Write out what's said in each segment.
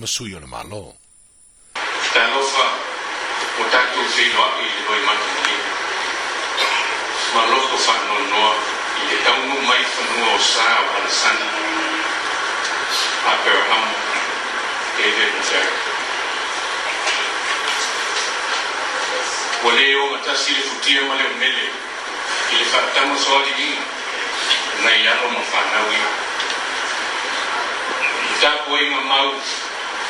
masui o le malo. Talofa o tātou whiloa i le hoi matamani. Ma loko whanau noa i le taunu mai whanua o sā o Alasani. Abraham, David and Jared. Wa leo matasi le futia ma le o mele i le whaatama soali inga. Nei alo ma whanau inga. I mau o. O nuku ma e. O. Ni sa i linga manuia e le e tunu tātou.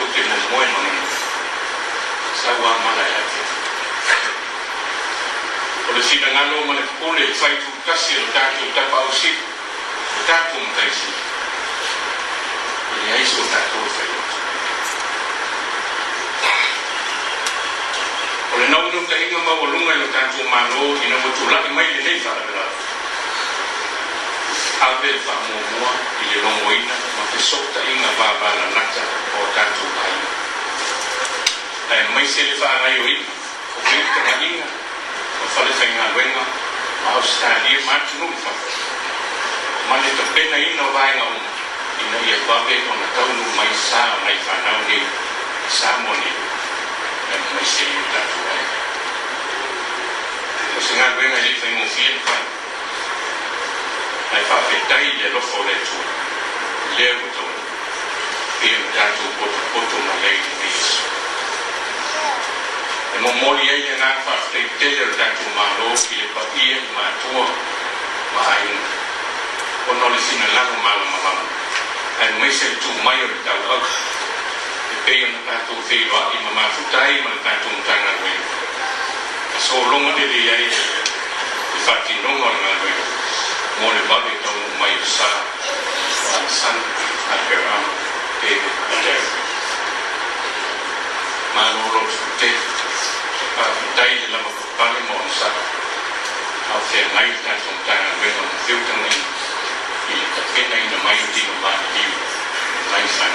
porque nos muertes saguamalaate o le sinagalo ma le pule e faitulutasi e lo tatou tapaausipu o tatou mataisi e leai so tatou e faioto o le nauinautaiga maualuga i lo tatou malo ina ua tula'i mai lenei fa'alavelao ave fa'amuamua i le logoina ma fesoo ta'iga vavalanā mai se le faa ngai o ina o pe te mani nga o fa le fainga wenga o australia ma tu no fa ma le to pe nei no vai nga un ina ia pa pe o na ni sa mo ni e mai se le ta tu ai o se nga wenga le fa mo fi fa ai fa pe tai le lo fo momoy ye na fa te te ta ku ma ro ki le pa i ma tu ma ai no le sina la ma ma ma ai mai se tu mai in ta wa e pe na ta tu te wa i ma ma tu tai ma ta tu ta na we so lo ma de ye ai fa ti no ma le mai sa san a ma lo a fe mai ta son ta me no fiu ta ni i ka pena ina mai ti no ma ni mai sana